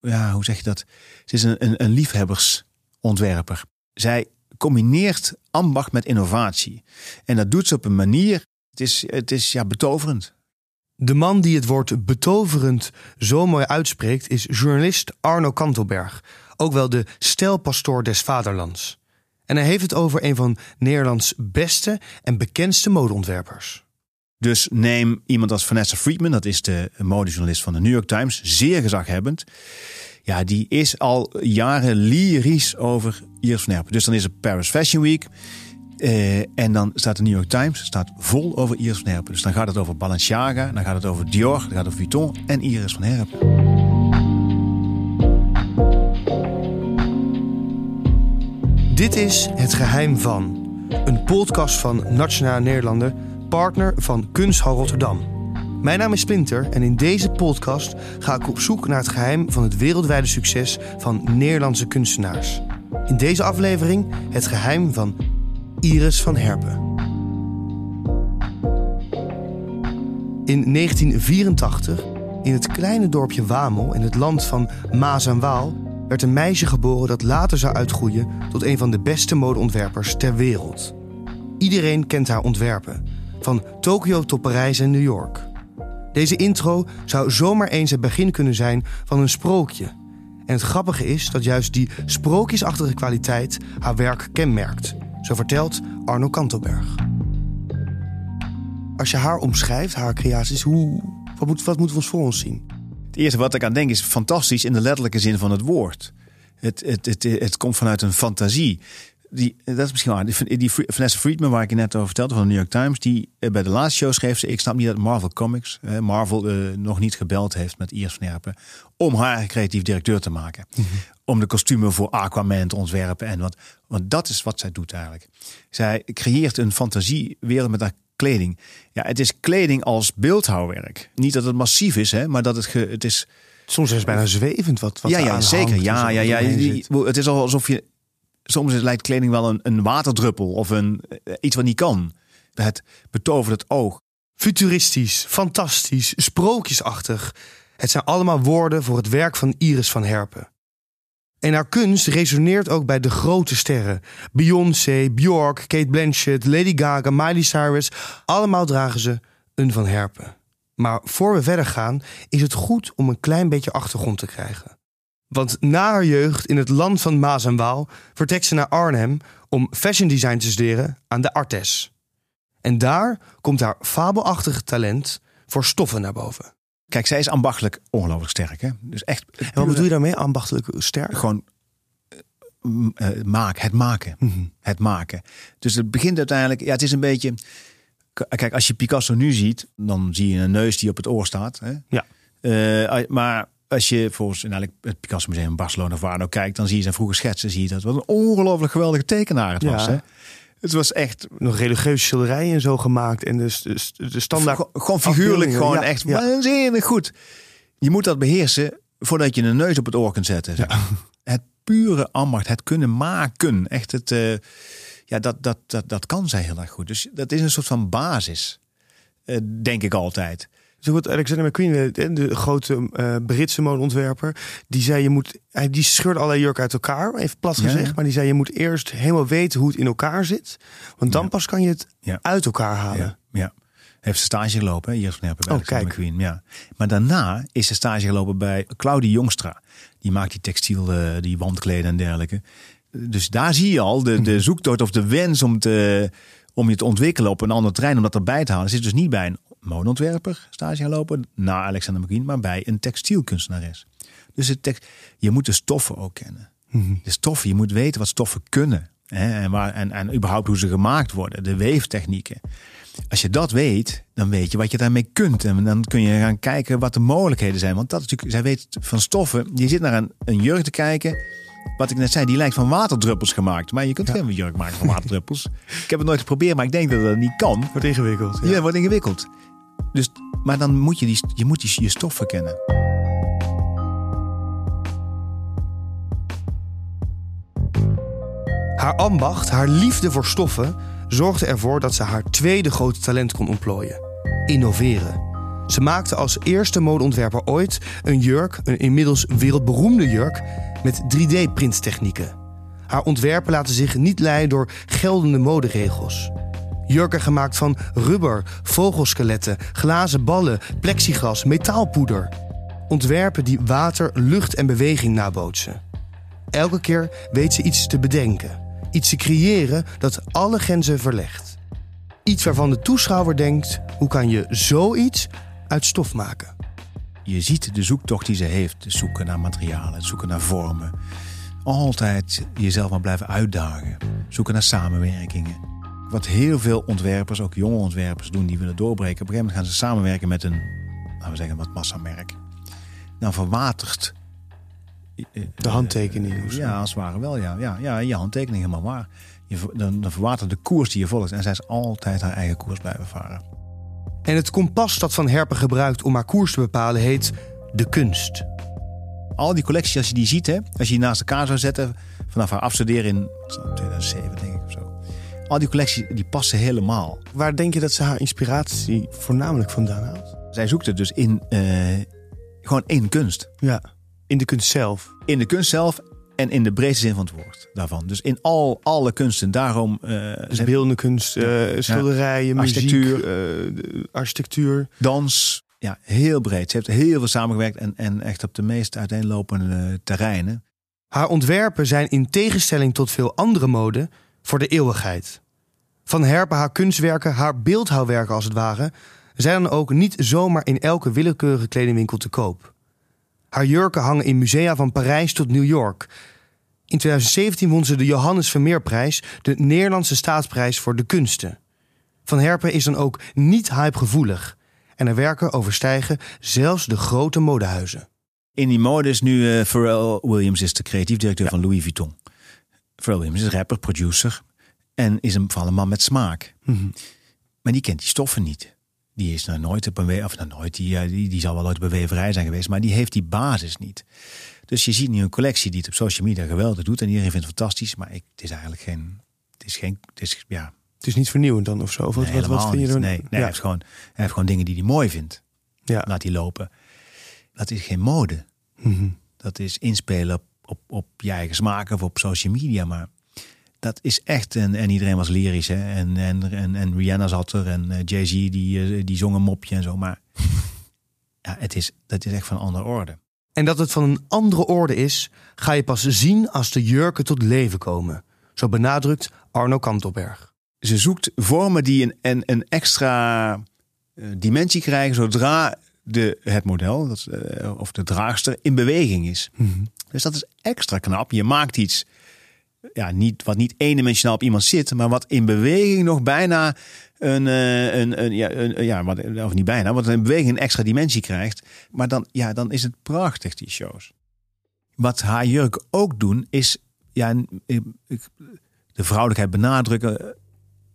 ja, hoe zeg je dat? Ze is een, een, een liefhebbersontwerper. Zij combineert ambacht met innovatie. En dat doet ze op een manier, het is, het is ja, betoverend. De man die het woord betoverend zo mooi uitspreekt is journalist Arno Kantelberg, ook wel de stelpastoor des vaderlands. En hij heeft het over een van Nederlands beste en bekendste modeontwerpers. Dus neem iemand als Vanessa Friedman, dat is de modejournalist van de New York Times, zeer gezaghebbend. Ja, die is al jaren lyrisch over Iris van Herpen. Dus dan is het Paris Fashion Week. Eh, en dan staat de New York Times staat vol over Iris van Herpen. Dus dan gaat het over Balenciaga, dan gaat het over Dior, dan gaat het over Vuitton en Iris van Herpen. Dit is Het Geheim van, een podcast van Nationale Nederlanden, partner van Kunsthal Rotterdam. Mijn naam is Splinter en in deze podcast ga ik op zoek naar het geheim van het wereldwijde succes van Nederlandse kunstenaars. In deze aflevering het geheim van Iris van Herpen. In 1984, in het kleine dorpje Wamel in het land van Maas en Waal, werd een meisje geboren dat later zou uitgroeien tot een van de beste modeontwerpers ter wereld. Iedereen kent haar ontwerpen, van Tokio tot Parijs en New York. Deze intro zou zomaar eens het begin kunnen zijn van een sprookje. En het grappige is dat juist die sprookjesachtige kwaliteit haar werk kenmerkt. Zo vertelt Arno Kantelberg. Als je haar omschrijft, haar creaties, hoe, wat, moet, wat moeten we ons voor ons zien? Het eerste wat ik aan denk is fantastisch in de letterlijke zin van het woord. Het, het, het, het komt vanuit een fantasie. Die, dat is misschien waar. Die, die Vanessa Friedman, waar ik je net over vertelde van de New York Times, die eh, bij de laatste show schreef ze: Ik snap niet dat Marvel Comics, eh, Marvel, eh, nog niet gebeld heeft met Iris van Herpen om haar creatief directeur te maken. Om de kostumen voor Aquaman te ontwerpen. En wat, want dat is wat zij doet eigenlijk. Zij creëert een fantasiewereld met haar kleding. Ja, het is kleding als beeldhouwwerk. Niet dat het massief is, hè, maar dat het, ge, het is. Soms is het bijna zwevend wat, wat ja, ja, zeker. Ja, ja, ja. Het is al alsof je. Soms is- lijkt kleding wel een, een waterdruppel of een, eh, iets wat niet kan. Het betovert het oog. Futuristisch, fantastisch, sprookjesachtig. Het zijn allemaal woorden voor het werk van Iris van Herpen. En haar kunst resoneert ook bij de grote sterren. Beyoncé, Bjork, Kate Blanchett, Lady Gaga, Miley Cyrus. Allemaal dragen ze een van Herpen. Maar voor we verder gaan, is het goed om een klein beetje achtergrond te krijgen. Want na haar jeugd in het land van Maas en Waal vertrekt ze naar Arnhem om fashion design te studeren aan de Artes. En daar komt haar fabelachtige talent voor stoffen naar boven. Kijk, zij is ambachtelijk ongelooflijk sterk. Hè? Dus echt. En wat bedoel je daarmee, ambachtelijk sterk? Gewoon eh, eh, maak, het maken. Mhm. Het maken. Dus het begint uiteindelijk. Ja, het is een beetje. K- Kijk, als je Picasso nu ziet, dan zie je een neus die op het oor staat. Hè? Ja. Eh, maar als je volgens eigenlijk het Picasso Museum in Barcelona of waar nou kijkt, dan zie je zijn vroege schetsen. Zie je dat wat een ongelooflijk geweldige tekenaar het Ja. was. Hè? Het was echt Nog religieuze schilderijen en zo gemaakt. En dus de, de standaard... Gewoon- figuurlijk, gewoon ja, echt ja. waanzinnig goed. Je moet dat beheersen voordat je een neus op het oor kunt zetten. zeg. Het pure ambacht, het kunnen maken. Echt het, eh, ja, dat, dat, dat, dat kan zij heel erg goed. Dus dat is een soort van basis, eh, denk ik altijd. Zo goed, Alexander McQueen, de, de grote eh, Britse modeontwerper, die zei je moet, hij die scheurt allerlei jurken uit elkaar, even plat gezegd, ja. maar die zei je moet eerst helemaal weten hoe het in elkaar zit, want dan Ja. pas kan je het Ja. uit elkaar halen. Ja. Heeft stage gelopen, Iris van Herpen bij Oh, Alexander kijk. McQueen. Ja. Maar daarna is ze stage gelopen bij Claudie Jongstra. Die maakt die textiel, eh, die wandkleden en dergelijke. Dus daar zie je al de, de zoektocht of de wens om, te, om je te ontwikkelen op een ander terrein, om dat erbij te halen. Zit dus niet bij een modeontwerper stage gaan lopen, na Alexander McQueen, maar bij een textielkunstenares. Dus het text, je moet de stoffen ook kennen. De stoffen, je moet weten wat stoffen kunnen. Hè, en, waar, en, en überhaupt hoe ze gemaakt worden, de weeftechnieken. Als je dat weet, dan weet je wat je daarmee kunt. En dan kun je gaan kijken wat de mogelijkheden zijn. Want dat is natuurlijk, zij weet van stoffen. Je zit naar een, een jurk te kijken. Wat ik net zei, die lijkt van waterdruppels gemaakt. Maar je kunt geen jurk maken van waterdruppels. ik heb het nooit geprobeerd, maar ik denk dat dat niet kan. Wordt ingewikkeld. Ja, wordt ingewikkeld. Dus, maar dan moet je, die, je moet die, je stoffen kennen. Haar ambacht, haar liefde voor stoffen, zorgde ervoor dat ze haar tweede grote talent kon ontplooien: innoveren. Ze maakte als eerste modeontwerper ooit een jurk, een inmiddels wereldberoemde jurk, met 3D-printtechnieken. Haar ontwerpen laten zich niet leiden door geldende moderegels. Jurken gemaakt van rubber, vogelskeletten, glazen ballen, plexiglas, metaalpoeder. Ontwerpen die water, lucht en beweging nabootsen. Elke keer weet ze iets te bedenken. Iets te creëren dat alle grenzen verlegt. Iets waarvan de toeschouwer denkt: hoe kan je zoiets uit stof maken? Je ziet de zoektocht die ze heeft. Het zoeken naar materialen, het zoeken naar vormen. Altijd jezelf maar blijven uitdagen. Zoeken naar samenwerkingen. Wat heel veel ontwerpers, ook jonge ontwerpers, doen die willen doorbreken. Op een gegeven moment gaan ze samenwerken met een, laten we zeggen, wat massamerk. Dan verwatert de handtekening. ja, als het ware wel. Ja, ja, ja je handtekening helemaal waar. Je, dan, dan verwatert de koers die je volgt. En zij is altijd haar eigen koers blijven varen. En het kompas dat Van Herpen gebruikt om haar koers te bepalen heet de kunst. Al die collecties, als je die ziet, hè, als je die naast elkaar zou zetten, vanaf haar afstuderen in 2007 denk ik of zo. Al die collecties die passen helemaal. Waar denk je dat ze haar inspiratie voornamelijk vandaan haalt? Zij zoekt het dus in uh, gewoon één kunst. Ja, in de kunst zelf. In de kunst zelf en in de breedste zin van het woord daarvan. Dus in al alle kunsten. Daarom. Uh, dus beeldende kunst, uh, schilderijen, architectuur, muziek, architectuur, dans. Ja, heel breed. Ze heeft heel veel samengewerkt en, en echt op de meest uiteenlopende terreinen. Haar ontwerpen zijn in tegenstelling tot veel andere mode voor de eeuwigheid. Van Herpen haar kunstwerken, haar beeldhouwwerken als het ware, zijn dan ook niet zomaar in elke willekeurige kledingwinkel te koop. Haar jurken hangen in musea van Parijs tot New York. In 2017 won ze de Johannes Vermeerprijs, de Nederlandse staatsprijs voor de kunsten. Van Herpen is dan ook niet hypegevoelig. En haar werken overstijgen zelfs de grote modehuizen. In die mode is nu uh, Pharrell Williams is de creatief directeur van Louis Vuitton. Pharrell Williams is rapper, producer en is een, vooral een man met smaak. Mhm. Maar die kent die stoffen niet. Die is nog nooit op een of nou nooit, die, die, die zal wel ooit op een zijn geweest, maar die heeft die basis niet. Dus je ziet nu een collectie die het op social media geweldig doet en iedereen vindt het fantastisch, maar ik, het is eigenlijk geen, het is geen, het is ja. Het is niet vernieuwend dan of zo. Of nee, wat, wat vind je dan? Nee, nee hij, heeft gewoon, hij heeft gewoon dingen die hij mooi vindt. Ja. Laat hij lopen. Dat is geen mode. Mhm. Dat is inspelen op, op, op je eigen smaak of op social media, maar dat is echt, en, en iedereen was lyrisch. Hè? En, en, en, en Rihanna zat er en uh, Jay-Z die, uh, die zong een mopje en zo. Maar ja, het is, dat is echt van een andere orde. En dat het van een andere orde is, ga je pas zien als de jurken tot leven komen. Zo benadrukt Arno Kantelberg. Ze zoekt vormen die een, een, een extra uh, dimensie krijgen zodra de, het model dat, of de draagster in beweging is. Mm -hmm. Dus dat is extra knap. Je maakt iets ja, niet, wat niet eendimensionaal op iemand zit, maar wat in beweging nog bijna een, een, een, ja, een, ja wat, of niet bijna, wat in beweging een extra dimensie krijgt. Maar dan, ja, dan is het prachtig, die shows. Wat haar jurk ook doen, is ja, de vrouwelijkheid benadrukken.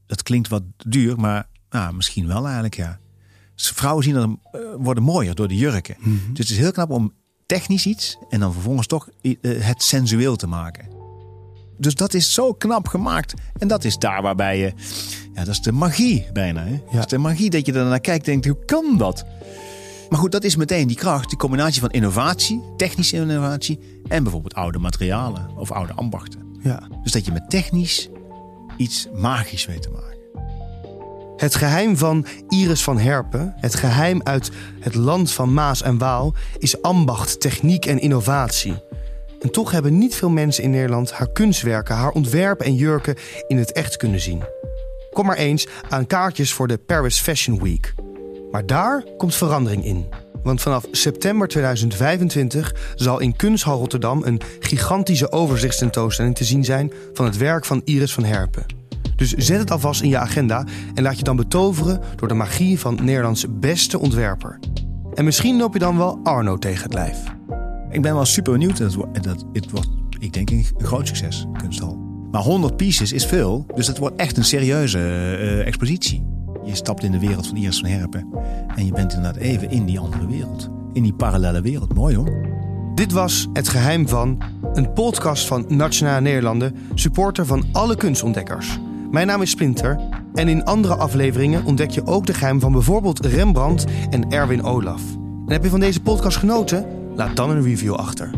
Dat klinkt wat duur, maar nou, misschien wel eigenlijk, ja. Dus vrouwen zien dan, worden mooier door de jurken. Mm -hmm. Dus het is heel knap om technisch iets en dan vervolgens toch het sensueel te maken. Dus dat is zo knap gemaakt. En dat is daar waarbij je. Ja, dat is de magie bijna. Hè? Ja. Dat is de magie dat je er naar kijkt en denkt: hoe kan dat? Maar goed, dat is meteen die kracht, die combinatie van innovatie, technische innovatie en bijvoorbeeld oude materialen of oude ambachten. Ja. Dus dat je met technisch iets magisch weet te maken. Het geheim van Iris van Herpen, het geheim uit het land van Maas en Waal, is ambacht, techniek en innovatie. En toch hebben niet veel mensen in Nederland haar kunstwerken, haar ontwerpen en jurken in het echt kunnen zien. Kom maar eens aan kaartjes voor de Paris Fashion Week. Maar daar komt verandering in. Want vanaf september 2025 zal in Kunsthal Rotterdam een gigantische overzichtstentoonstelling te zien zijn van het werk van Iris van Herpen. Dus zet het alvast in je agenda en laat je dan betoveren door de magie van Nederlands beste ontwerper. En misschien loop je dan wel Arno tegen het lijf. Ik ben wel super benieuwd. Dat, dat, het wordt, ik denk, een groot succes, kunsthal. Maar 100 pieces is veel, dus het wordt echt een serieuze uh, expositie. Je stapt in de wereld van Iris van Herpen en je bent inderdaad even in die andere wereld. In die parallele wereld. Mooi hoor. Dit was Het Geheim van, een podcast van Nationale Nederlanden, supporter van alle kunstontdekkers. Mijn naam is Splinter En in andere afleveringen ontdek je ook de geheim van bijvoorbeeld Rembrandt en Erwin Olaf. En heb je van deze podcast genoten? Laat dan een review achter.